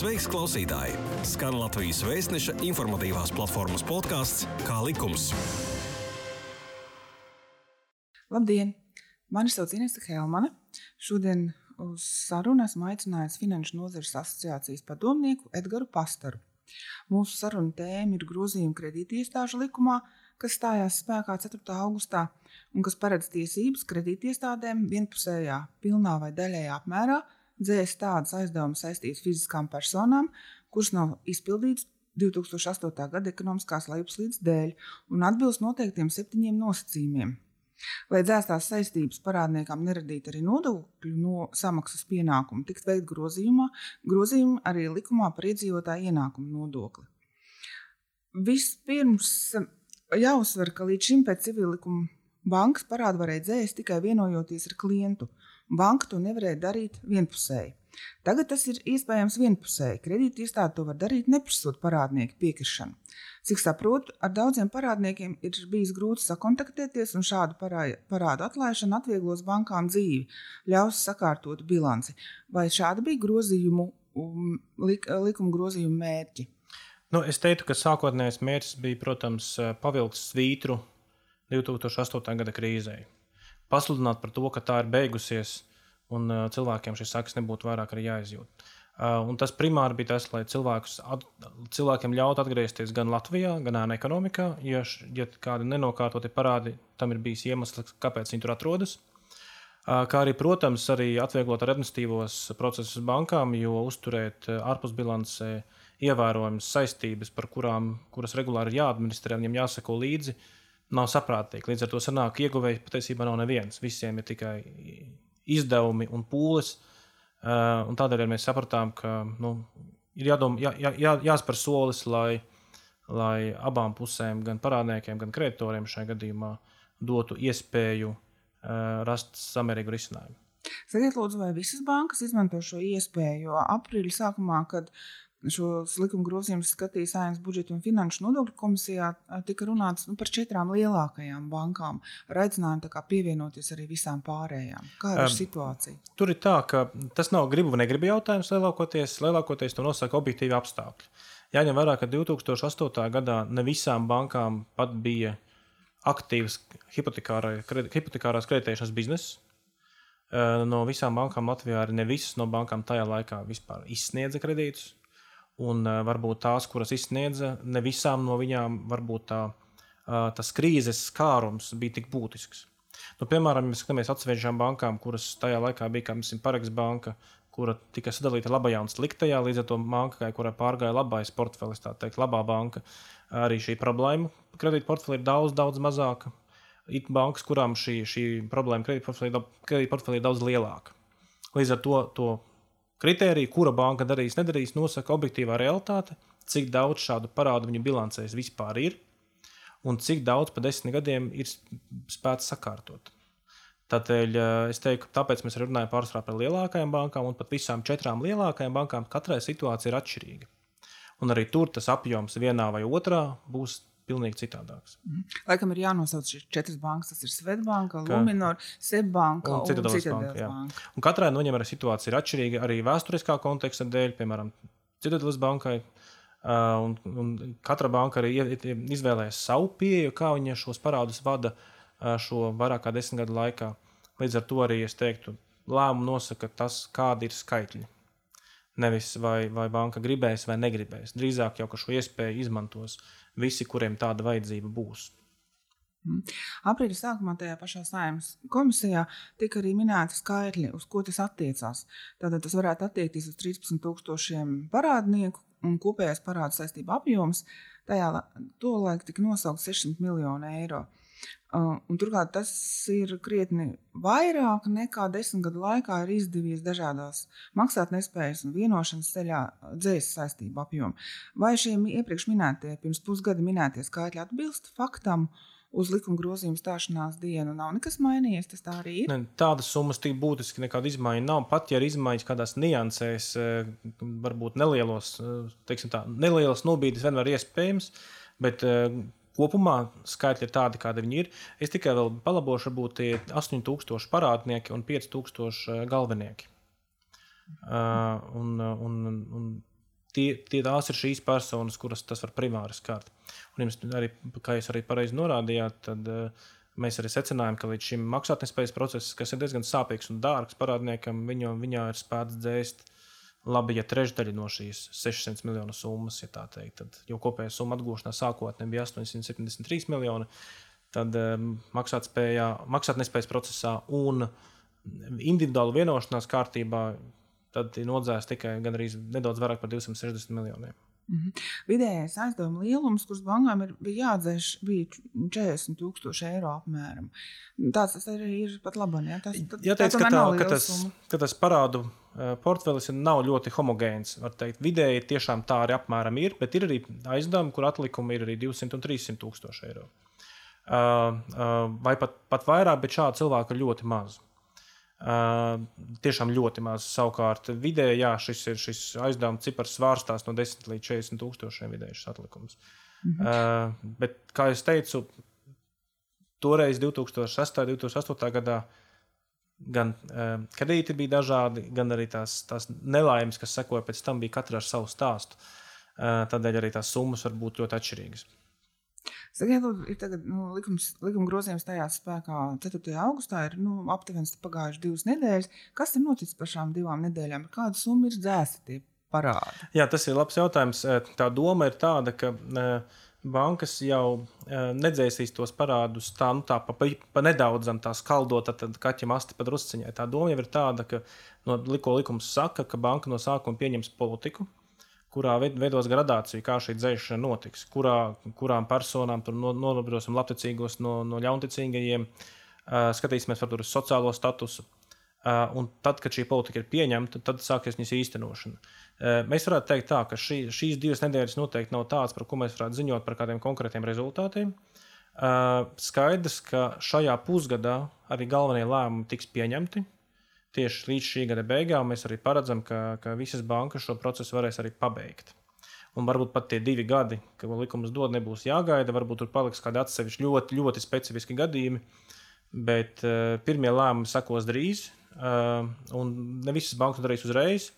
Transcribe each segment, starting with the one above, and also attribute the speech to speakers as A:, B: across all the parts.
A: Sveiks, klausītāji! Skan Latvijas vēstneša informatīvās platformas podkāsts Kā likums.
B: Labdien! Mani sauc Inese Helmane. Šodien uz sarunu esmu aicinājusi Finanšu nozares asociācijas padomnieku Edgars Pastaru. Mūsu saruna tēma ir grozījuma kredītiestāžu likumā, kas stājās spēkā 4. augustā un kas paredz tiesības kredītiestādēm vienpusējā, pilnā vai daļējā apmērā dzēst tādas aizdevumus saistītas fiziskām personām, kuras nav izpildītas 2008. gada ekonomiskās lejupslīdes dēļ un atbilst noteiktiem septiņiem nosacījumiem. Lai dzēstās saistības parādniekam neradītu arī nodokļu no samaksas pienākumu, tiks veikt grozījumā, grozījumi arī likumā par iedzīvotāju ienākumu nodokli. Vispirms jāuzsver, ka līdz šim pēc civil likuma bankas parādu varēja dzēst tikai vienojoties ar klientu, Banka to nevarēja darīt vienpusēji. Tagad tas ir iespējams vienpusēji. Kredīti iestāde to var darīt, neprasot parādnieku piekrišanu. Cik saprotu, ar daudziem parādniekiem ir bijis grūti sakontaktēties, un šādu parādu atlaišana atvieglos bankām dzīvi, ļaus sakārtot bilanci. Vai šādi bija grozījumu, um, lik, likuma grozījumu mērķi?
C: Nu, es teiktu, ka sākotnējais mērķis bija, protams, pavilkt svītru 2008. gada krīzei pasludināt par to, ka tā ir beigusies un uh, cilvēkiem šis sekas nebūtu vairāk jāizjūt. Uh, un tas primāri bija tas, lai at, cilvēkiem ļautu atgriezties gan Latvijā, gan ēna ekonomikā. Ja, ja kādi nenokārtoti parādi, tam ir bijis iemesls, kāpēc viņi tur atrodas. Uh, kā arī, protams, arī atvieglot administratīvos procesus bankām, jo uzturēt ārpusbilancē ievērojamas saistības, par kurām, kuras regulāri ir jāadministrē, viņiem jāsako līdzi, nav saprātīgi. Līdz ar to sanāk, ieguvēji patiesībā nav neviens. Visiem ir tikai izdevumi un pūles. Uh, un tādēļ mēs sapratām, ka nu, ir jādom, jā, jā, jā, jāspēr solis, lai, lai abām pusēm, gan parādniekiem, gan kreditoriem šajā gadījumā, dotu iespēju uh, rast samērīgu risinājumu.
B: Sakiet, lūdzu, vai visas bankas izmanto šo iespēju? Jo aprīļa sākumā, kad šos likuma grozījumus skatīja Saimnes budžeta un finanšu nodokļu komisijā, tika runāts nu, par četrām lielākajām bankām ar aicinājumu pievienoties arī visām pārējām. Kāda ir um, situācija?
C: Tur ir tā, ka tas nav gribu vai negribu jautājums. Lielākoties, lielākoties to nosaka objektīvi apstākļi. Jāņem vērā, ka 2008. gadā ne visām bankām pat bija aktīvs hipotekārās kreditēšanas bizness. No visām bankām Latvijā arī ne visas no bankām tajā laikā vispār izsniedza kredītus un uh, varbūt tās, kuras izsniedza, ne visām no viņām varbūt tā, uh, tas krīzes skārums bija tik būtisks. Nu, piemēram, ja mēs skatāmies atsevišķām bankām, kuras tajā laikā bija, kā piemēram, Pareks banka, kura tika sadalīta labajā un sliktajā, līdz ar to bankai, kurai pārgāja labais portfelis, tā teikt, labā banka, arī šī problēma kredītportfelī ir daudz, daudz mazāka. Ir bankas, kurām šī, šī problēma kredītportfelī ir daudz lielāka. Līdz ar to, to Kritērija, kura banka darīs, nedarīs, nosaka objektīvā realitāte, cik daudz šādu parādu viņu bilancēs vispār ir un cik daudz pa desmit gadiem ir spēts sakārtot. Tādēļ eh, es teiktu, tāpēc mēs runājam pārsvarā par lielākajām bankām un pat visām četrām lielākajām bankām. Katrai situācija ir atšķirīga. Un arī tur tas apjoms vienā vai otrā būs pilnīgi citādāks.
B: Mm. Laikam ir jānosauc šīs četras bankas. Tas ir Svetbanka, Luminor, Sebbanka un, un Citadelas banka. banka.
C: Un katrai no viņiem arī situācija ir atšķirīga arī vēsturiskā konteksta dēļ, piemēram, Citadelas bankai. Uh, un, un katra banka arī izvēlējās savu pieeju, kā viņa šos parādus vada uh, šo vairāk kā desmit gadu laikā. Līdz ar to arī es teiktu, lēmumu nosaka tas, kādi ir skaitļi. Nevis vai, vai banka gribēs vai negribēs. Drīzāk jau šo iespēju izmantos visi, kuriem tāda vajadzība būs.
B: Mhm. Aprīļa sākumā tajā pašā saimnes komisijā tika arī minēti skaitļi, uz ko tas attiecās. Tātad tas varētu attiekties uz 13,000 parādnieku un kopējais parādu saistību apjoms. Tajā tolaik tika nosaukts 600 miljonu eiro. Uh, un turklāt tas ir krietni vairāk nekā desmit gadu laikā ir izdevies dažādās maksātnespējas un vienošanas ceļā dzēs saistību apjomu. Vai šie iepriekš minētie, pirms pusgada minētie skaitļi atbilst faktam? Uz likuma grozījuma stāšanās dienu nav nekas mainījies. Tas tā arī ir.
C: Ne, tādas summas tik būtiski nekāda izmaiņa nav. Pat ja ir izmaiņas kādās niansēs, varbūt nelielos, teiksim tā, nelielas nobīdes vienmēr iespējams, bet kopumā skaitļi ir tādi, kādi viņi ir. Es tikai vēl palabošu, varbūt tie 8000 parādnieki un 5000 galvenieki. Uh, un, un, un tie, tie tās ir šīs personas, kuras tas var primāri skart. Un jums arī, kā jūs arī pareizi norādījāt, tad uh, mēs arī secinājām, ka līdz šim maksātnespējas process, kas ir diezgan sāpīgs un dārgs parādniekam, viņu, viņā ir spēts dzēst. Labi, ja trešdaļa no šīs 600 miljonu summas, ja tā teikt, tad jau kopējā summa atgūšanā sākotnēji bija 873 miljoni, tad um, maksātspējā, maksātnespējas procesā un individuālu vienošanās kārtībā tad nodzēs tikai gandrīz nedaudz vairāk par 260 miljoniem.
B: -hmm. Vidējais aizdevuma lielums, kurš bankām ir, bija jādzēš, bija 40,000 eiro apmēram. Tāds tas arī ir pat labi. Ja? Tas,
C: tad, Jāteic, tā ka, tā, ka, tas, ka tas parādu portfelis nav ļoti homogēns. Vidēji tiešām tā arī apmēram ir, bet ir arī aizdevumi, kur atlikumi ir arī 200 un 300 tūkstoši eiro. Uh, uh, vai pat, pat vairāk, bet šādu cilvēku ir ļoti maz. Uh, tiešām ļoti maz. Savukārt, vidēji jā, šis, ir, šis aizdevuma cipars svārstās no 10 līdz 40 tūkstošiem vidēji šis atlikums. Mhm. Uh, bet, kā jau teicu, toreiz 2006. un 2008. gadā gan uh, kredīti bija dažādi, gan arī tās, tās nelaimes, kas sekoja pēc tam, bija katra ar savu stāstu. Uh, tādēļ arī tās summas var būt ļoti atšķirīgas.
B: Sakiet, lūdzu, ir tagad nu, likums, likuma grozījums stājās spēkā 4. augustā, ir nu, aptuveni pagājušas divas nedēļas. Kas ir noticis par šām divām nedēļām? Kāda summa ir dzēsta tie parādi?
C: Jā, tas ir labs jautājums. Tā doma ir tāda, ka bankas jau nedzēsīs tos parādus tā, nu, tā pa, pa, pa nedaudzam, tā skaldot, tad kaķim asti pa drusciņai. Tā doma jau ir tāda, ka no liko likums saka, ka banka no sākuma pieņems politiku kurā veidos gradāciju, kā šī dzēšana notiks, kurā, kurām personām tur nolabrosim labticīgos no, no ļaunticīgajiem, skatīsimies par sociālo statusu. Un tad, kad šī politika ir pieņemta, tad sāksies viņas īstenošana. Mēs varētu teikt, tā, ka šī, šīs divas nedēļas noteikti nav tādas, par ko mēs varētu ziņot par kādiem konkrētiem rezultātiem. Skaidrs, ka šajā pusgadā arī galvenie lēmumi tiks pieņemti tieši līdz šī gada beigām mēs arī paredzam, ka, ka visas bankas šo procesu varēs arī pabeigt. Un varbūt pat tie divi gadi, kad likums dod, nebūs jāgaida. Varbūt tur paliks kādi atsevišķi ļoti, ļoti specifiski gadījumi. Bet uh, pirmie lēmumi sekos drīz, uh, un ne visas bankas darīs uzreiz.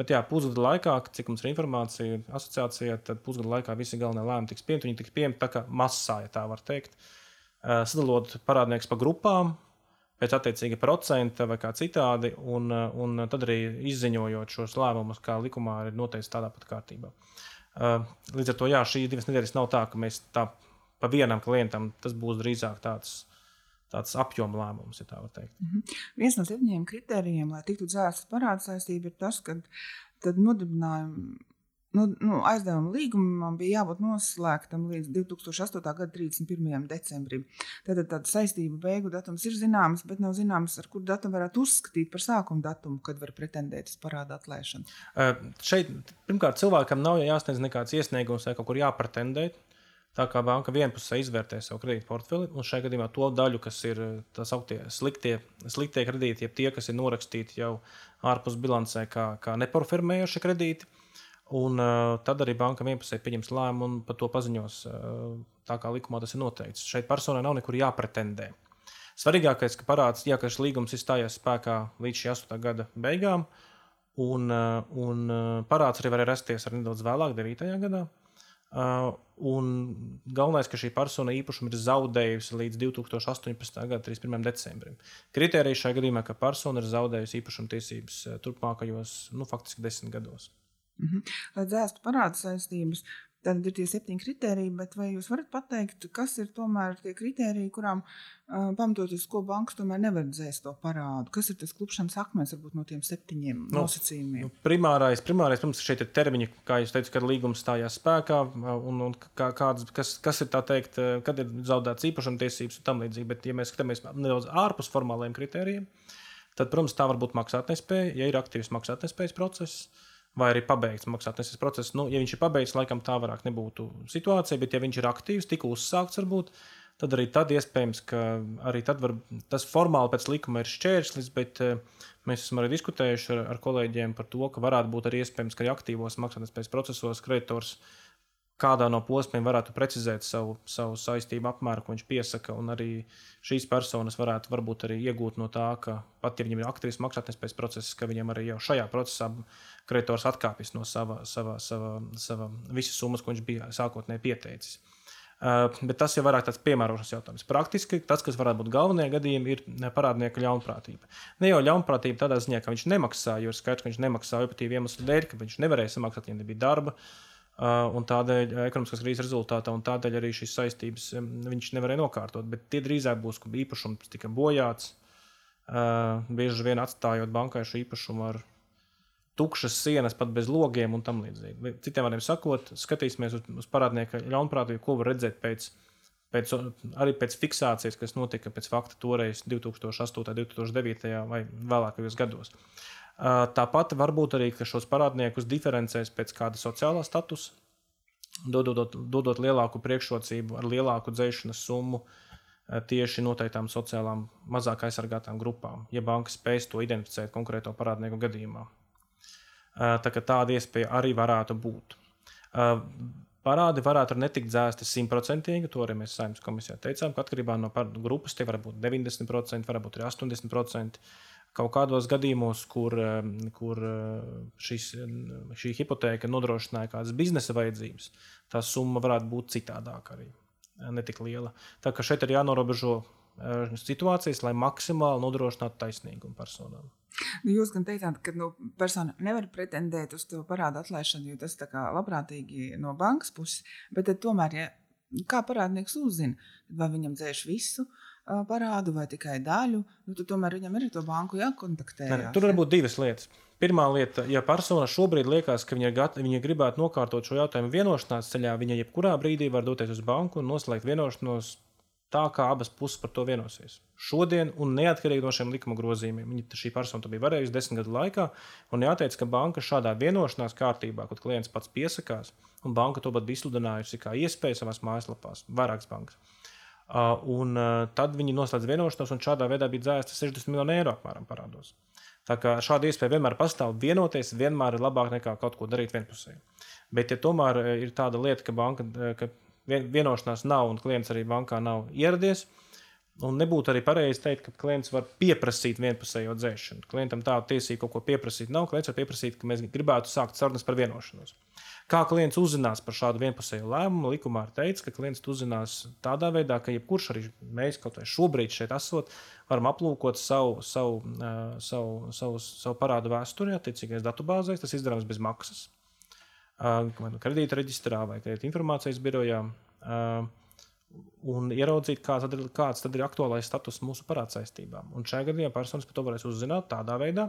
C: Bet jā, pusgada laikā, cik mums ir informācija asociācijā, tad pusgada laikā visi galvenie lēmumi tiks pieņemti. Viņi tiks pieņemti tā kā masā, ja tā var teikt. Uh, sadalot parādniekus pa grupām, pēc attiecīga procenta vai kā citādi, un, un tad arī izziņojot šos lēmumus, kā likumā ir noteikts tādā pat kārtībā. Uh, līdz ar to jā, šīs divas nedēļas nav tā, ka mēs tā pa vienam klientam tas būs drīzāk tāds. Tāds apjoma lēmums, ja tā var teikt.
B: Mm -hmm. Viens no septiņiem kritērijiem, lai tiktu dzēsta parāda saistība, ir tas, ka nodibinājumi Nu, nu, aizdevuma līgumam bija jābūt noslēgtam līdz 2008. gada 31. decembrim. Tātad tāda saistība beigu datums ir zināms, bet nav zināms, ar kuru datumu varētu uzskatīt par sākuma datumu, kad var pretendēt uz parāda atlēšanu.
C: Uh, šeit pirmkārt cilvēkam nav jāsniedz nekāds iesniegums vai kaut kur jāpretendē. Tā kā banka vienpusē izvērtē savu kredītu portfeli, un šajā gadījumā to daļu, kas ir tā sauktie sliktie, sliktie kredīti, jeb tie, kas ir norakstīti jau ārpus bilancē, kā, kā neporfirmējuši kredīti, Un uh, tad arī banka vienpusēji pieņems lēmumu un par to paziņos, uh, tā kā likumā tas ir noteikts. Šeit personai nav nekur jāpretendē. Svarīgākais, ka parāds, jā, ka šis līgums ir stājies spēkā līdz šī 8. gada beigām, un, uh, un parāds arī var rasties ar nedaudz vēlāk, 9. gadā. Uh, un galvenais, ka šī persona īpašumu ir zaudējusi līdz 2018. gada 31. decembrim. Kritērija šajā gadījumā, ka persona ir zaudējusi īpašuma tiesības turpmākajos, nu, faktiski desmit gados.
B: Mhm. Lai dzēstu parāda saistības, tad ir tie septiņi kriteriji, bet vai jūs varat pateikt, kas ir tomēr tie kriteriji, kurām uh, pamatoties, ko bankas tomēr nevar dzēst to parādu? Kas ir tas klupšanas akmens varbūt no tiem septiņiem nu, nosacījumiem? Nu,
C: primārais, primārais, protams, šeit ir termiņi, kā jūs teicat, kad līgums stājās spēkā, un, un kā, kāds, kas, kas ir tā teikt, kad ir zaudēts īpašuma tiesības un tam līdzīgi, bet ja mēs skatāmies nedaudz ārpus formāliem kritērijiem, tad, protams, tā var būt maksātnespēja, ja ir aktīvs maksātnespējas process vai arī pabeigts maksātneses process. Nu, ja viņš ir pabeigts, laikam tā varētu nebūtu situācija, bet ja viņš ir aktīvs, tikko uzsākts, varbūt, tad arī tad iespējams, ka arī tad var, tas formāli pēc likuma ir šķērslis, bet uh, mēs esam arī diskutējuši ar, ar kolēģiem par to, ka varētu būt arī iespējams, ka arī aktīvos maksātnespējas procesos kreditors kādā no posmiem varētu precizēt savu, savu saistību apmēru, ko viņš piesaka. Un arī šīs personas varētu varbūt arī iegūt no tā, ka pat ja viņam ir aktīvs maksātnespējas process, ka viņam arī jau šajā procesā kreditors atkāpjas no sava, sava, sava, sava visas summas, ko viņš bija sākotnēji pieteicis. Uh, bet tas jau vairāk tāds piemērošanas jautājums. Praktiski tas, kas varētu būt galvenie gadījumi, ir parādnieka ļaunprātība. Ne jau ļaunprātība tādā ziņā, ka viņš nemaksā, jo ir skaidrs, ka viņš nemaksā objektīvi iemeslu dēļ, ka viņš nevarēja samaksāt, ja nebija darba. Uh, un tādēļ uh, ekonomiskās krīzes rezultātā, un tādēļ arī šīs saistības um, viņš nevarēja nokārtot. Bet tie drīzāk būs, ka īpašums tika bojāts. Uh, bieži vien atstājot bankai šo īpašumu ar tukšas sienas, pat bez logiem un tam līdzīgi. Citiem vārdiem sakot, skatīsimies uz, uz parādnieku ļaunprātību, ko var redzēt pēc, pēc, arī pēc fiksācijas, kas notika pēc fakta toreiz 2008. un 2009. vai vēlākajos gados. Uh, Tāpat varbūt arī šos parādniekus diferencēs pēc kāda sociālā statusa, dodot, dodot lielāku priekšrocību ar lielāku dzēšanas summu tieši noteiktām sociālām, mazāk aizsargātām grupām, ja banka spēs to identificēt konkrēto parādnieku gadījumā. Tā tāda iespēja arī varētu būt. Parādi varētu netikt dzēsti simtprocentīgi, to arī mēs saimnes komisijā teicām, ka atkarībā no grupas tie var būt 90%, varbūt arī 80% kaut kādos gadījumos, kur, kur šis, šī hipoteka nodrošināja kādas biznesa vajadzības, tā summa varētu būt citādāka arī, ne tik liela. Tā kā šeit ir jānorobežo situācijas, lai maksimāli nodrošinātu taisnīgumu personām.
B: Nu, jūs gan teicāt, ka nu, persona nevar pretendēt uz to parādu atlaišanu, jo tas ir labprātīgi no bankas puses. Bet tomēr, ja, kā parādnieks uzzina, vai viņam dzēš visu, uh, parādu vai tikai daļu, nu, tad tomēr viņam ir to banku jākontaktē.
C: Ne, tur var būt divas lietas. Pirmā lieta, ja persona šobrīd liekas, ka viņa, gat, viņa gribētu nokārtot šo jautājumu vienošanās ceļā, viņa jebkurā brīdī var doties uz banku un noslēgt vienošanos tā, kā abas puses par to vienosies. Šodien, un neatkarīgi no šiem likuma grozījumiem, viņa, šī persona to bija varējusi desmit gadu laikā, un jāteic, ka banka šādā vienošanās kārtībā, kad klients pats piesakās, un banka to pat izsludinājusi kā iespēju savās mājaslapās, vairākas bankas. Un tad viņi noslēdz vienošanos, un šādā veidā bija dzēsta 60 miljonu eiro apmēram parādos. Tā kā šāda iespēja vienmēr pastāv, vienoties vienmēr ir labāk nekā kaut ko darīt vienpusēji. Bet, ja tomēr uh, ir tāda lieta, ka, banka, ka vienošanās nav un klients arī bankā nav ieradies, un nebūtu arī pareizi teikt, ka klients var pieprasīt vienpusējo dzēšanu. Klientam tāda tiesība kaut ko pieprasīt nav. Klients var pieprasīt, ka mēs gribētu sākt sarunas par vienošanos. Kā klients uzzinās par šādu vienpusēju lēmumu? Likumā ir teikts, ka klients uzzinās tādā veidā, ka jebkurš arī mēs kaut vai šobrīd šeit esot, varam aplūkot savu, savu, savu, savu, savu parādu vēsturi attiecīgajās datubāzēs. Tas izdarāms bez maksas. Nu kredīta reģistrā vai kredīta informācijas birojā. Un ieraudzīt, kāds tad, ir, kāds tad ir aktuālais status mūsu parādsaistībām. Un šajā gadījumā personas par to varēs uzzināt tādā veidā,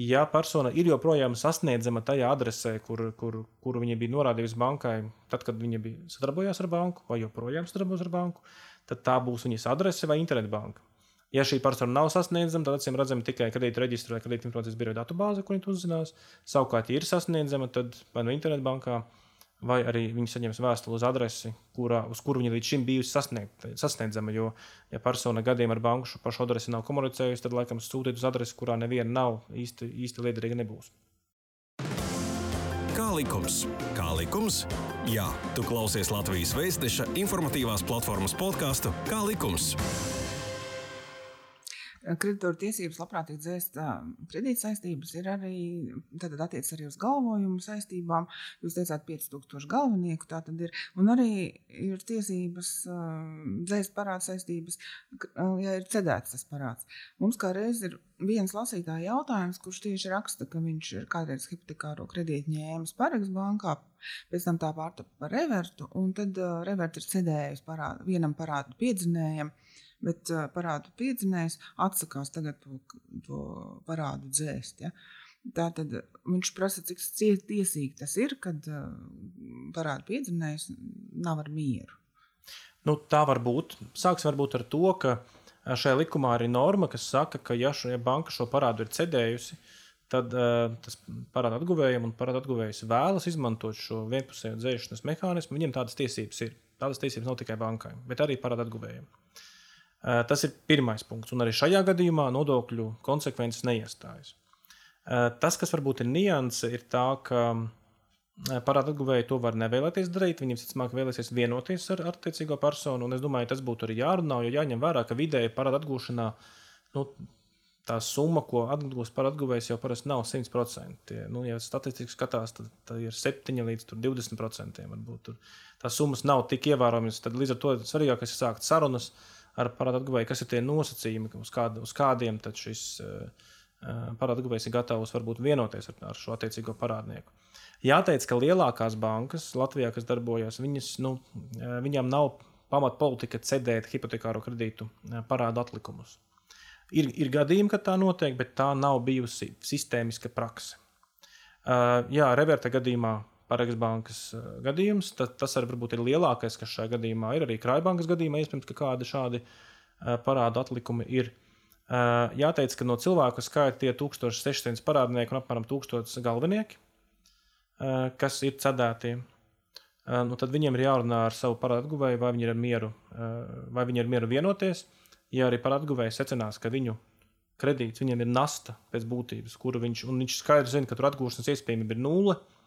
C: ja persona ir joprojām sasniedzama tajā adresē, kur, kur, kur viņa bija norādījusi bankai, tad, kad viņa bija sadarbojās ar banku, vai joprojām sadarbojas ar banku, tad tā būs viņas adrese vai internetbanka. Ja šī persona nav sasniedzama, tad acīm redzama tikai kredīta reģistra vai kredīta informācijas biroja datubāze, kur viņi to uzzinās. Savukārt, ja ir sasniedzama, tad vai no internetbankā, vai arī viņi saņems vēstuli uz adresi, kurā, uz kuru viņa līdz šim bijusi sasniegt, sasniedzama. Jo, ja persona gadījumā ar banku šo pašu adresi nav komunicējusi, tad laikam sūtīt uz adresi, kurā neviena nav īsti, īsti liederīga nebūs.
A: Kā likums? Kā likums? Jā, tu klausies Latvijas Vēstneša informatīvās platformas podkāstu Kā likums?
B: Kreditoru tiesības labprātīgi dzēst kredīt saistības ir arī, tad attiec arī uz galvojumu saistībām. Jūs teicāt 5000 galvenieku, tā tad ir, un arī ir tiesības dzēst parāda saistības, ja ir cedēts tas parāds. Mums kā reiz ir viens lasītāja jautājums, kurš tieši raksta, ka viņš ir kādreiz hipotekāro kredītu ņēmis Paraks bankā, pēc tam tā pārtapa par revertu, un tad uh, reverti ir cedējusi parādu, vienam parādu piedzinējam. Bet uh, parādu piedzinējs atsakās tagad to, to parādu dzēst. Ja? Tā tad viņš prasa, cik tiesīgi tas ir, kad uh, parādu piedzinējs nav ar mieru.
C: Nu, tā var būt. Sāksim varbūt ar to, ka šajā likumā ir norma, kas saka, ka ja, šo, ja banka šo parādu ir cedējusi, tad uh, tas parāda atguvējiem un parāda atguvējs vēlas izmantot šo vienpusēju dzēšanas mehānismu. Viņiem tādas tiesības ir. Tādas tiesības nav tikai bankai, bet arī parāda atguvējiem. Uh, tas ir pirmais punkts. Un arī šajā gadījumā nodokļu konsekvences neiestājas. Tas, kas varbūt ir nianse, ir tā, ka Parāda atguvēji to var nevēlēties darīt. Viņiem, visticamāk, vēlēsies vienoties ar attiecīgo personu. Un es domāju, tas būtu arī jārunā, jo jāņem vērā, ka vidēji parāda atgūšanā nu, tā summa, ko atgūst par atguvējs, jau parasti nav 100%. Nu, ja statistiski skatās, tad, tad ir 7 līdz 20%. Varbūt tur tās summas nav tik ievērojamas. Tad līdz ar to svarīgākais ir sākt sarunas ar parādu atguvēju, kas ir tie nosacījumi, uz, kād, uz kādiem šis uh, parādu atguvējs ir gatavs varbūt vienoties ar, ar šo attiecīgo parādnieku. Jāteic, ka lielākās bankas Latvijā, kas darbojas, viņas, nu, viņām nav pamatpolitika cedēt hipotekāro kredītu parādu atlikumus. Ir, ir gadījumi, kad tā notiek, bet tā nav bijusi sistēmiska prakse. Uh, jā, reverta gadījumā, Pārēkas bankas uh, gadījums, tad, tas arī ir lielākais, kas šajā gadījumā ir. Arī Krājbankas gadījumā iespējams, ka kādi šādi uh, parādu atlikumi ir. Uh, jāteic, ka no cilvēku skaita tie 1600 parādnieki un apmēram 1000 galvenieki, kas ir cedētie. Nu, tad viņiem ir jārunā ar savu parādu guvēju, vai viņi ir mieru, vai viņi ir mieru vienoties ja arī parādguvējs secinās, ka viņu kredīts viņam ir nasta pēc būtības, kuru viņš, viņš skaidri zina, ka tur atgūšanas iespējamība ir nulle, tad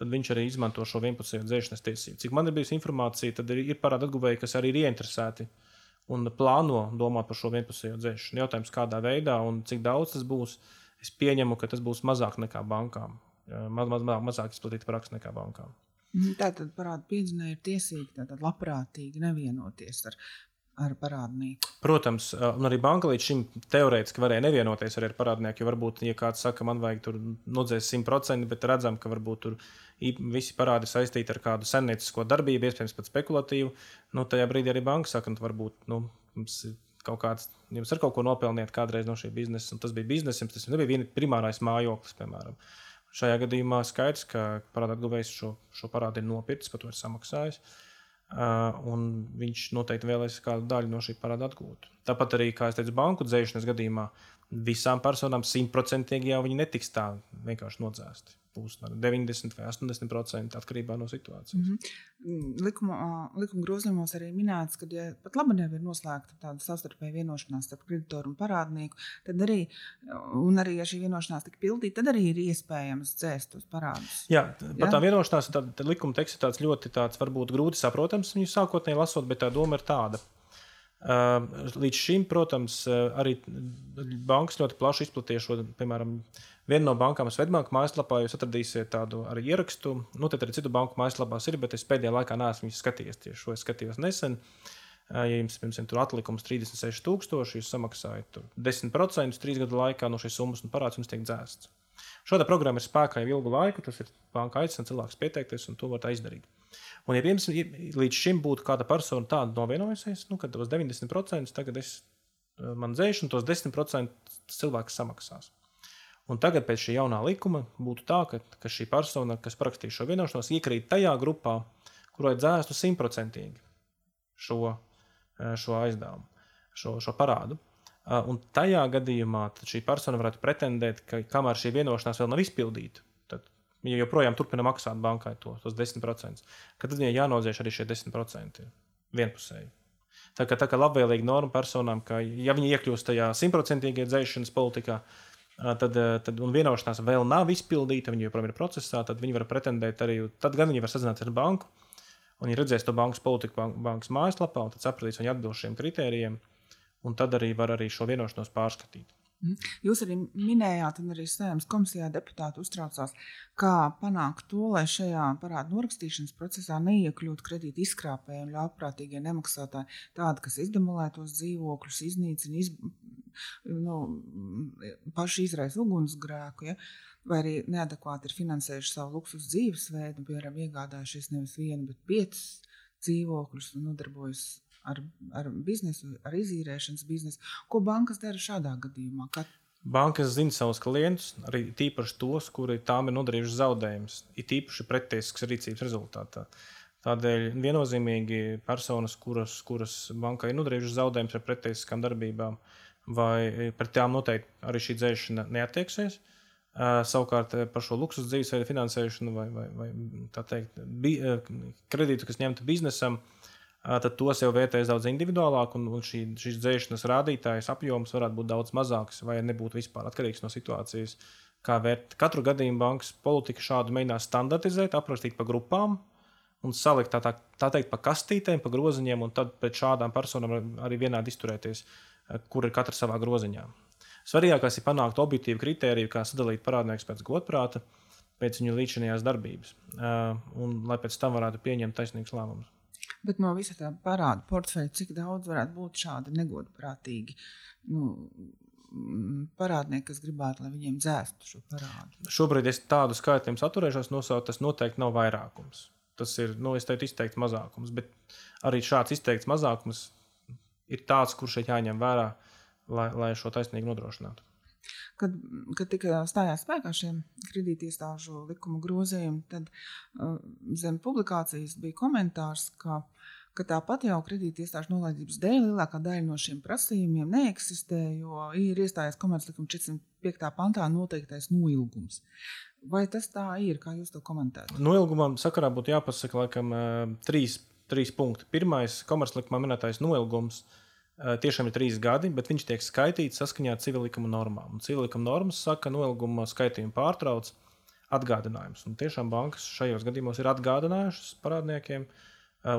C: viņš arī izmanto šo vienpusējo dzēšanas tiesību. Cik man ir bijusi informācija, tad ir, ir parāda atguvēji, kas arī ir ieinteresēti un plāno domāt par šo vienpusējo dzēšanu. Jautājums, kādā veidā un cik daudz tas būs, es pieņemu, ka tas būs mazāk nekā bankām. Maz, maz, mazāk izplatīta praksa nekā bankām.
B: Mhm, tātad parāda piedzinēja ir tiesīgi, tātad labprātīgi nevienoties ar ar parādnieku.
C: Protams, un arī banka līdz šim teorētiski varēja nevienoties ar parādnieku. Jo varbūt, ja kāds saka, man vajag tur nodzēst 100%, bet redzam, ka varbūt tur visi parādi saistīti ar kādu senniecisko darbību, iespējams, pat spekulatīvu, nu, tajā brīdī arī banka saka, ka nu, varbūt nu, mums ir kaut kāds, jums ir kaut ko nopelniet kādreiz no šī biznesa, un tas bija biznesa, tas nebija viena primārais mājoklis, piemēram. Šajā gadījumā skaidrs, ka parādātguvējs šo, šo parādu ir nopircis, par to ir samaksājis. Uh, un viņš noteikti vēlēs kādu daļu no šī parāda atgūt. Tāpat arī, kā es teicu, banku dzēšanas gadījumā visām personām simtprocentīgi jau viņi netiks tā vienkārši nodzēsti būs 90 vai 80% atkarībā no situācijas.
B: Mm -hmm. Likuma, likuma grozījumos arī minēts, ka, ja pat labi jau ir noslēgta tāda savstarpēja vienošanās starp kreditoru un parādnieku, tad arī, un arī, ja šī vienošanās tika pildīta, tad arī ir iespējams dzēst tos parādus.
C: Jā, par ja? tām vienošanās tā, tā likuma teksts ir tāds ļoti tāds, varbūt grūti saprotams viņu sākotnēji lasot, bet tā doma ir tāda. Līdz šim, protams, arī bankas ļoti plaši izplatīja šo, piemēram, Viena no bankām, Svetbanka mājaslapā, jūs atradīsiet tādu arī ierakstu. Nu, tad arī citu banku mājaslapās ir, bet es pēdējā laikā neesmu viņus skatījies. Tieši šo es skatījos nesen. Ja jums, piemēram, tur atlikums 36,000, jūs samaksājat 10% trīs gadu laikā no šīs summas un parāds jums tiek dzēsts. Šāda programma ir spēkā jau ilgu laiku. Tas ir banka aicina cilvēkus pieteikties, un to var izdarīt. Un, ja pirms, līdz šim būtu kāda persona tāda novienojusies, nu, kad tos 90% tagad es man dzēšu, un tos 10% cilvēks samaksās. Un tagad pēc šī jaunā likuma būtu tā, ka, ka šī persona, kas parakstīja šo vienošanos, iekrīt tajā grupā, kurai dzēstu simtprocentīgi šo, eh, šo aizdevumu, šo, šo parādu. Eh, un tajā gadījumā šī persona varētu pretendēt, ka kamēr šī vienošanās vēl nav izpildīta, tad viņa joprojām turpina maksāt bankai to, tos 10%. Tad viņai jānodzēš arī šie 10% vienpusēji. Tā kā, tā kā labvēlīga norma personām, ka, ja viņi iekļūst tajā simtprocentīgajā dzēšanas politikā, tad, tad un vienošanās vēl nav izpildīta, viņi joprojām ir procesā, tad viņi var pretendēt arī, tad gan viņi var sazināties ar banku, un viņi redzēs to bankas politiku bank, bankas mājaslapā, un tad sapratīs, viņi atbilst šiem kritērijiem, un tad arī var arī šo vienošanos pārskatīt.
B: Mhm. Jūs arī minējāt, un arī Sēmas komisijā deputāti uztraucās, kā panākt to, lai šajā parādu norakstīšanas procesā neiekļūtu kredīti izkrāpēji un ļaunprātīgie nemaksātāji, tādi, kas izdemolē tos dzīvokļus, iznīcina, iz, nu, paši izraisa ugunsgrēku. Ja? Vai arī neadekvāti ir finansējuši savu luksus dzīvesveidu, piemēram, iegādājušies nevis vienu, bet piecus dzīvokļus un nodarbojas ar, ar biznesu, ar izīrēšanas biznesu. Ko bankas dara šādā gadījumā? Kad...
C: Bankas zina savus klientus, arī tīpaši tos, kuri tām ir nodarījuši zaudējumus, ir tīpaši prettiesiskas rīcības rezultātā. Tādēļ viennozīmīgi personas, kuras, kuras bankai ir nodarījušas zaudējumus ar prettiesiskām darbībām, vai pret tām noteikti arī šī dzēšana neattieksies. Uh, savukārt par šo luksus dzīvesveidu finansēšanu vai, vai, vai teikt, bi, kredītu, kas ņemta biznesam, uh, tad tos jau vērtēs daudz individuālāk, un, un šī, šīs dzēšanas rādītājs apjoms varētu būt daudz mazāks vai nebūtu vispār atkarīgs no situācijas, kā vērt. Katru gadījumu bankas politika šādu mēģinās standartizēt, aprakstīt pa grupām un salikt tā, tā, tā teikt pa kastītēm, pa groziņiem, un tad pret šādām personām arī vienādi izturēties, kur ir katra savā groziņā. Svarīgākais ir panākt objektīvu kritēriju, kā sadalīt parādniekus pēc godprāta, pēc viņu līdzinājās darbības, un lai pēc tam varētu pieņemt taisnīgus lēmumus.
B: Bet no visa tā parāda portfeļa, cik daudz varētu būt šādi negodprātīgi nu, mm, parādnieki, kas gribētu, lai viņiem dzēstu šo parādu?
C: Šobrīd es tādu skaitļiem saturēšos nosaukt, tas noteikti nav vairākums. Tas ir, nu, teiktu, izteikts mazākums, bet arī šāds izteikts mazākums ir tāds, kurš šeit jāņem vērā, lai, lai šo taisnīgi nodrošinātu.
B: Kad, kad tika stājās spēkā šie kredītiestāžu likuma grozījumi, tad uh, zem publikācijas bija komentārs, ka, ka tāpat jau kredītiestāžu nolaidības dēļ lielākā daļa no šiem prasījumiem neeksistē, jo ir iestājies komerclikuma 405. pantā noteiktais noilgums. Vai tas tā ir, kā jūs to komentējat?
C: Noilgumam sakarā būtu jāpasaka laikam uh, trīs, trīs punkti. Pirmais - komerclikumā minētais noilgums. Uh, tiešām ir trīs gadi, bet viņš tiek skaitīts saskaņā ar civilizāciju normām. Civilizācijas normas saka, ka noilguma skaitījumu pārtrauc atgādinājums. Un tiešām bankas šajos gadījumos ir atgādinājušas parādniekiem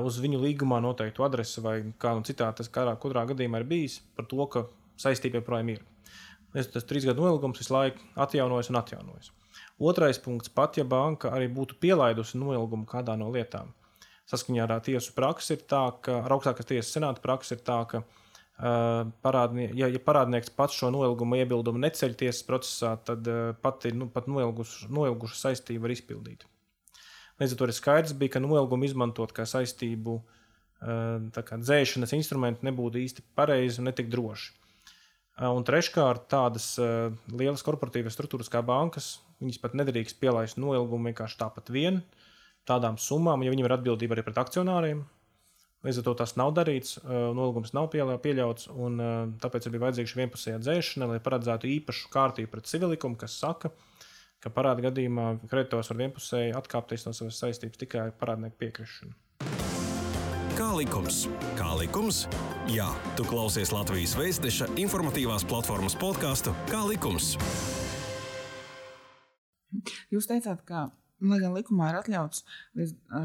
C: uz viņu līgumā noteiktu adresi vai kā nu citā, tas kādā kurā gadījumā ir bijis par to, ka saistība joprojām ir. Tas trīs gadu noilgums visu laiku atjaunojas un atjaunojas. Otrais punkts, pat ja banka arī būtu pielaidusi noilgumu kādā no lietām, saskaņā ar tiesu praksi ir tā, ka augstākās tiesas senāta praksi ir tā, ka uh, Parādnie, ja, ja parādnieks pats šo noilgumu iebildumu neceļ tiesas procesā, tad pati nu, pat noilguša, noilguša saistība var izpildīt. Līdz ar to ir skaidrs, bija, ka noilgumu izmantot kā saistību kā dzēšanas instrumentu nebūtu īsti pareizi un netik droši. Un treškārt, tādas lielas korporatīvas struktūras kā bankas, viņas pat nedrīkst pielaist noilgumu vienkārši tāpat vien, tādām summām, ja viņiem ir atbildība arī pret akcionāriem, Līdz ar to tas nav darīts, nolūgums nav pieļauts, un tāpēc bija vajadzīga šī vienpusējā dzēšana, lai paredzētu īpašu kārtību pret civilikumu, kas saka, ka parāda gadījumā kreditors var vienpusēji atkāpties no savas saistības tikai parādnieku piekrišanu.
A: Kā likums? Kā likums? Jā, tu klausies Latvijas Vēstneša informatīvās platformas podkāstu Kā likums?
B: Jūs teicāt, ka Lai gan likumā ir atļauts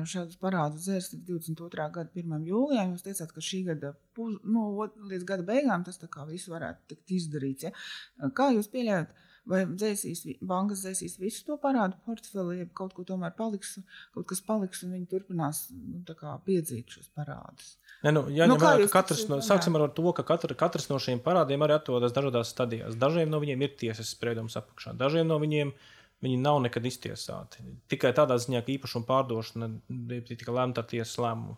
B: šādus parādus dzēst līdz 22. gada 1. jūlijam, jūs teicāt, ka šī gada puz, nu, līdz gada beigām tas viss varētu tikt izdarīts. Ja? Kā jūs pieļaujat? Vai dzēsīs, bankas dzēsīs visu to parādu portfeli, ja kaut ko tomēr paliks, kaut kas paliks, un viņi turpinās nu, piedzīt šos parādus?
C: Ne, nu, jā, nu, vērā, katrs, no, sāksim ar to, ka katra, katrs no šiem parādiem arī atrodas dažādās stadijās. Dažiem no viņiem ir tiesas spriedums apakšā, dažiem no viņiem ir Viņi nav nekad iztiesāti. Tikai tādā ziņā, ka īpašuma pārdošana tika lemta ar tiesas lēmumu.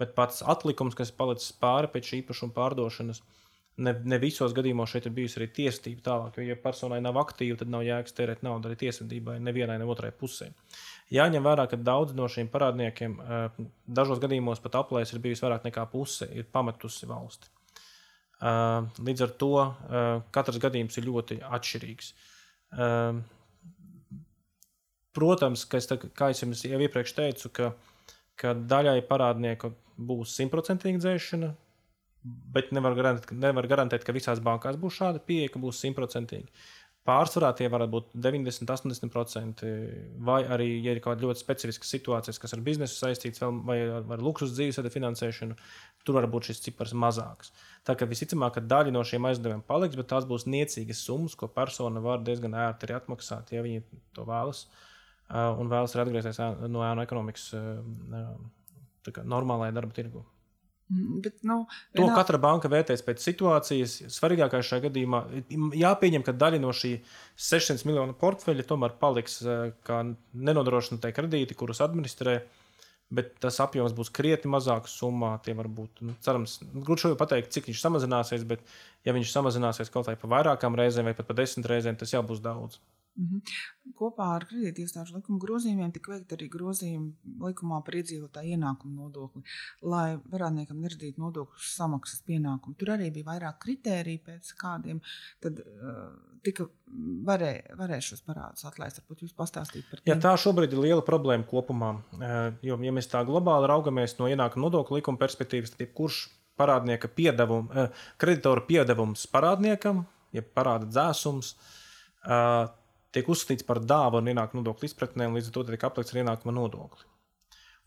C: Bet pats atlikums, kas palicis pāri pēc šī īpašuma pārdošanas, ne, ne visos gadījumos šeit ir bijusi arī tiesvedība tālāk. Jo, ja personai nav aktīva, tad nav jēgas tērēt naudu arī tiesvedībai, nevienai, ne otrai pusē. Jāņem vērā, ka daudz no šiem parādniekiem eh, dažos gadījumos pat aplēs ir bijusi vairāk nekā puse, ir pametusi valsti. Eh, līdz ar to eh, katrs gadījums ir ļoti atšķirīgs. Protams, ka es, tā, kā es jums jau iepriekš teicu, ka, ka daļai parādnieku būs simtprocentīga dzēšana, bet nevar garantēt, nevar garantēt, ka visās bankās būs šāda pieeja, ka būs simtprocentīgi. Pārsvarā tie varētu būt 90, 80%, vai arī, ja ir kaut kāda ļoti specifiska situācija, kas ar biznesu saistīts, vai ar luksus dzīvesveida finansēšanu, tur var būt šis cipars mazāks. Tā kā visticamāk, ka daļa no šiem aizdevumiem paliks, bet tās būs niecīgas summas, ko persona var diezgan ērti arī atmaksāt, ja viņi to vēlas. Uh, un vēlas atgriezties no ēnu ekonomikas uh, normālajā darba tirgu.
B: Mm, bet, nu,
C: to vienā... katra banka vērtēs pēc situācijas. Svarīgākais šajā gadījumā jāpieņem, ka daļa no šī 600 miljonu portfeļa tomēr paliks uh, kā nenodrošinātie kredīti, kurus administrē. Bet tas apjoms būs krietni mazāks summā. Tie var būt, nu, cerams, grūti šodien pateikt, cik viņš samazināsies, bet, ja viņš samazināsies kaut vai pa vairākām reizēm vai pat pa desmit reizēm, tas jau būs daudz.
B: Mhm. Kopā ar kredītiestāžu likuma grozījumiem tika veikta arī grozījumi likumā par iedzīvotāju ienākumu nodokli, lai parādniekam neradītu nodokļu samaksas pienākumu. Tur arī bija vairāk kritēriju, pēc kādiem tad, uh, tika varē, varēja šos parādus atlaist. Varbūt jūs pastāstīt par
C: tiem. Jā, tā šobrīd ir liela problēma kopumā. Uh, jo, ja mēs tā globāli raugamies no ienākuma nodokļu likuma perspektīvas, tad jebkurš parādnieka piedevums, uh, kreditora piedevums parādniekam, ja parāda dzēsums, tiek uzskatīts par dāvanu ienākuma nodokļu izpratnē, un līdz ar to tiek aplikts ar ienākuma nodokli.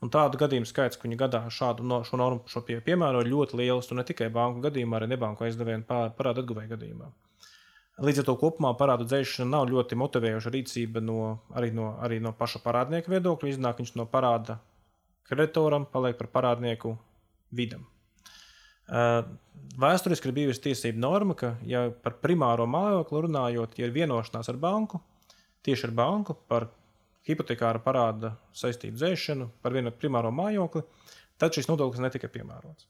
C: Un tādu gadījumu skaits, ka viņi gadā šādu no, šo normu šo pie, piemēro, ir ļoti liels. Un ne tikai banku gadījumā, arī nebanku aizdevēju parādu atguvēju gadījumā. Līdz ar to kopumā parādu dzēšana nav ļoti motivējoša rīcība no, arī, no, arī no paša parādnieka viedokļa. Iznāk viņš no parāda kreditoram, paliek par parādnieku vidam. Uh, vēsturiski ir bijusi tiesība norma, ka, ja par primāro mājokli runājot, ja ir vienošanās ar banku, tieši ar banku par hipotekāra parāda saistību dzēšanu par vienu primāro mājokli, tad šis nodoklis netika piemērots.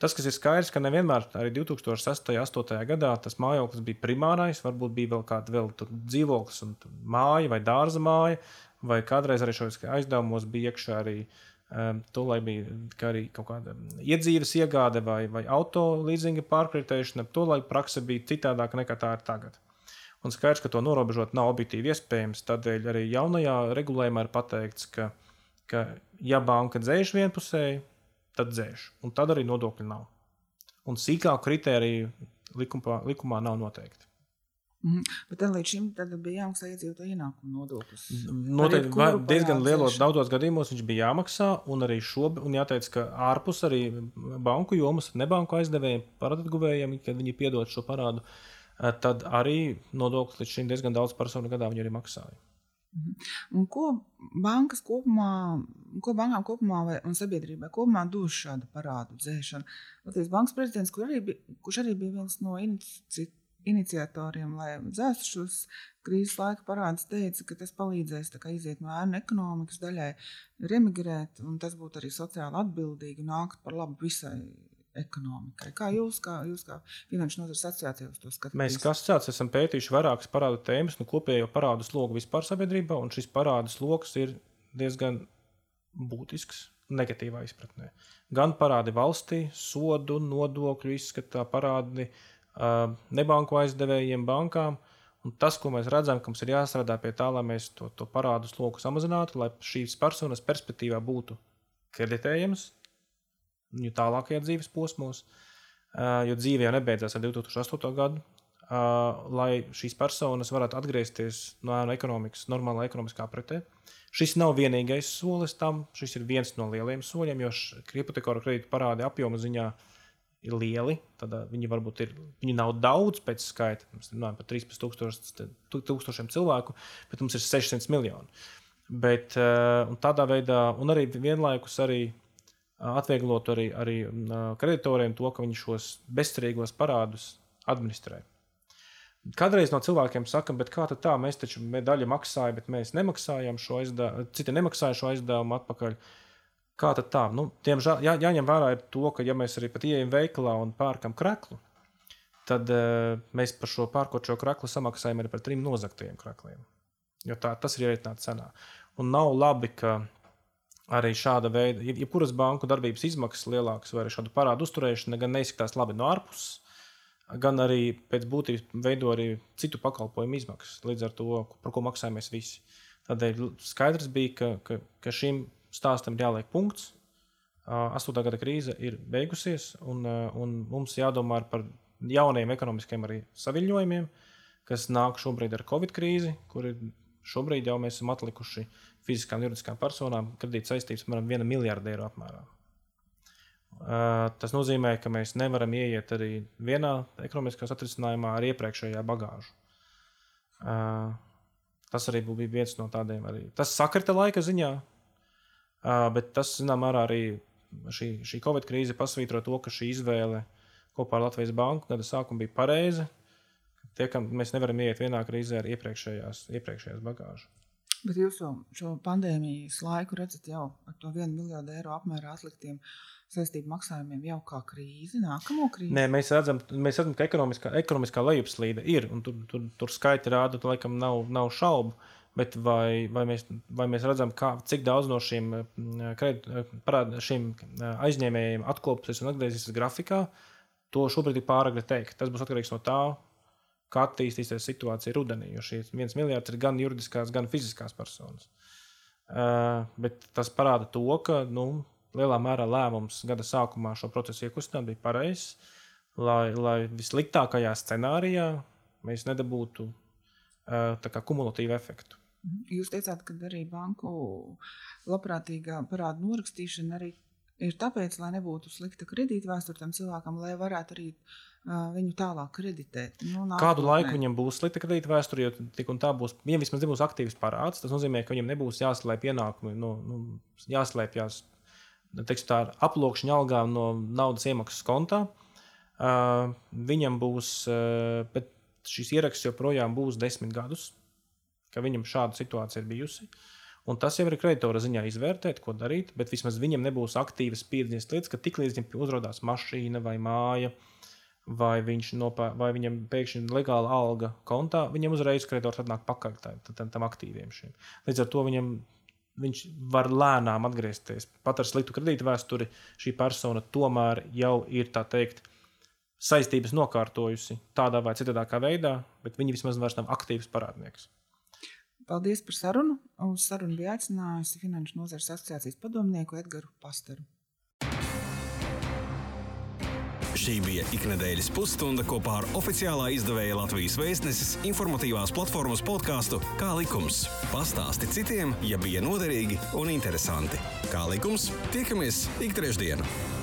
C: Tas, kas ir skaidrs, ka nevienmēr arī 2008. un 2008. gadā tas mājoklis bija primārais, varbūt bija vēl kāda vēl dzīvoklis, un māja vai dārza māja, vai kādreiz arī šajos aizdevumos bija iekšā arī um, to, lai bija arī kaut kāda iedzīves iegāde vai, vai auto leasinga pārkritēšana, to, lai praksa bija citādāka nekā tā ir tagad. Un skaidrs, ka to norobežot nav objektīvi iespējams. Tādēļ arī jaunajā regulējumā ir pateikts, ka, ka ja banka dzēš vienpusēji, tad dzēš. Un tad arī nodokļi nav. Un sīkāku kritēriju likumā, likumā nav noteikti.
B: Mm. Bet līdz šim bija jāmaksā iedzīvotāju ienākumu nodoklis.
C: Noteikti diezgan lielos daudzos gadījumos viņš bija jāmaksā, un arī šobrīd, un jāteic, ka ārpus arī banku jomas, nebanku aizdevējiem, parādguvējiem, kad viņi piedod šo parādu, uh, tad arī nodokļus līdz šim diezgan daudz personu gadā viņi arī maksāja.
B: Mhm. Un ko bankas kopumā, ko bankām kopumā vai, un sabiedrībai kopumā dos šāda parādu dzēšana? Latvijas bankas prezidents, kur arī bija, kurš arī bija viens no inici, iniciatoriem, lai dzēstu šos krīzes laika parādus, teica, ka tas palīdzēs iziet no ēnu ekonomikas daļai, remigrēt, un tas būtu arī sociāli atbildīgi un nākt par labu visai ekonomikai. Kā jūs, kā, jūs kā Finanšu nozares asociācija, to skatāties?
C: Mēs, kā asociācija, esam pētījuši vairākas parādu tēmas, nu, kopējo parādu slogu vispār sabiedrībā, un šis parādu sloks ir diezgan būtisks. Negatīvā izpratnē. Gan parādi valstī, sodu, nodokļu izskatā, parādi uh, nebanku aizdevējiem, bankām. Un tas, ko mēs redzam, ka mums ir jāstrādā pie tā, lai mēs to, to parādu sloku samazinātu, lai šīs personas perspektīvā būtu kreditējamas, viņu tālākajā dzīves posmos, jo dzīve jau nebeidzās ar 2008. gadu. Lai šīs personas varētu atgriezties no ēnu ekonomikas, normālā ekonomiskā apritē. Šis nav vienīgais solis tam, šis ir viens no lielajiem soļiem, jo hipotekāru kredītu parādi apjoma ziņā ir lieli. Tad viņi varbūt ir, viņi nav daudz pēc skaita. Mēs runājam par 13,000 cilvēku, bet mums ir 600 miljoni. Bet tādā veidā, un arī vienlaikus arī atvieglot arī, arī kreditoriem to, ka viņi šos bezcerīgos parādus administrē. Kādreiz no cilvēkiem saka, kā tā, mēs taču daļu maksājam, bet mēs nemaksājam šo aizdevumu, citi nemaksāja šo aizdevumu atpakaļ. Kā tad tā? Nu, diemžēl jā, jāņem vērā to, ka ja mēs arī pat ieejam veikalā un pērkam kreklu, tad uh, mēs par šo pērkošo kreklu samaksājam arī par trim nozagtajiem krekliem. Jo tā, tas ir ierēķināts cenā. Un nav labi, ka arī šāda veida, jebkuras banku darbības izmaksas lielākas vai šādu parādu uzturēšana gan neizskatās labi no ārpuses, gan arī pēc būtības veido arī citu pakalpojumu izmaksas. Līdz ar to, par ko maksājamies visi. Tādēļ skaidrs bija, ka, ka, ka šim stāstam ir jāliek punkts. Astotā gada krīze ir beigusies, un, un mums jādomā par jauniem ekonomiskiem saviņojumiem, kas nāk šobrīd ar Covid krīzi, kur šobrīd jau mēs esam atlikuši uh, fiziskām un juridiskām personām kredīt saistības apmēram 1 miljardu eiro apmērā. Uh, tas nozīmē, ka mēs nevaram ieiet arī vienā ekonomiskā atrisinājumā ar iepriekšējā bagāžu. Uh, tas arī bija viens no tādiem. Arī. Tas sakrita laika ziņā, uh, bet tas, zinām, arī šī, šī Covid krīze pasvītro to, ka šī izvēle kopā ar Latvijas Banku gada sākumu bija pareiza. Tie, mēs nevaram iet vienā krīzē ar iepriekšējās, iepriekšējās bagāžas.
B: Bet jūs jau šo pandēmijas laiku redzat jau ar to vienu miljardu eiro apmērā atliktiem saistību maksājumiem jau kā krīzi, nākamo krīzi?
C: Nē, mēs redzam, mēs redzam ka ekonomiskā, ekonomiskā lejupslīde ir, un tur, tur, tur skaiti rāda, ka laikam nav, nav šaubu. Bet vai, vai, mēs, vai mēs redzam, kā, cik daudz no šiem, mm, kredit, parād, šiem aizņēmējiem atkopsies un atgriezīsies grafikā, to šobrīd ir pāragri teikt. Tas būs atkarīgs no tā, kā attīstīsies situācija rudenī. Jo šīs viens miljards ir gan juridiskās, gan fiziskās personas. Uh, bet tas parāda to, ka nu, lielā mērā lēmums gada sākumā šo procesu iekustināt bija pareizs, lai, lai vissliktākajā scenārijā mēs nedabūtu kā, kumulatīvu efektu.
B: Jūs teicāt, ka arī banku labprātīgā parāda norakstīšana arī ir tāpēc, lai nebūtu slikta kredītvēsture tam cilvēkam, lai varētu arī uh, viņu tālāk kreditēt.
C: Nu, nākotnē. Kādu laiku viņam būs slikta kredītvēsture, jo tik un tā būs, viņam vismaz nebūs aktīvs parāds. Tas nozīmē, ka viņam nebūs jāslēpj pienākumi, nu, nu, jāslēpjas aplokšņa algām no naudas iemaksas kontā. Uh, viņam būs, uh, bet šis ieraksts joprojām būs desmit gadus, ka viņam šāda situācija ir bijusi. Un tas jau ir kreditora ziņā izvērtēt, ko darīt, bet vismaz viņam nebūs aktīvas pieredzes lietas, ka tiklīdz viņam uzrādās mašīna vai māja, vai, nopēr, vai viņam pēkšņi ir legāla alga kontā, viņam uzreiz kreditors atnāk pakaļ tam, tam aktīviem. Šiem. Līdz ar to viņam, viņš var lēnām atgriezties. Pat ar sliktu kredītu vēsturi šī persona tomēr jau ir tā teikt saistības nokārtojusi tādā vai citādākā veidā, bet viņi vismaz vairs nav aktīvs parādnieks.
B: Paldies par sarunu. Uz sarunu bija aicinājusi Finanšu nozares asociācijas padomnieku Edgars Pasteru.
A: Šī bija iknedēļas pusstunda kopā ar oficiālā izdevēja Latvijas vēstneses informatīvās platformas podkāstu Kā likums. Pastāsti citiem, ja bija noderīgi un interesanti. Kā likums, tiekamies ik trešdienu!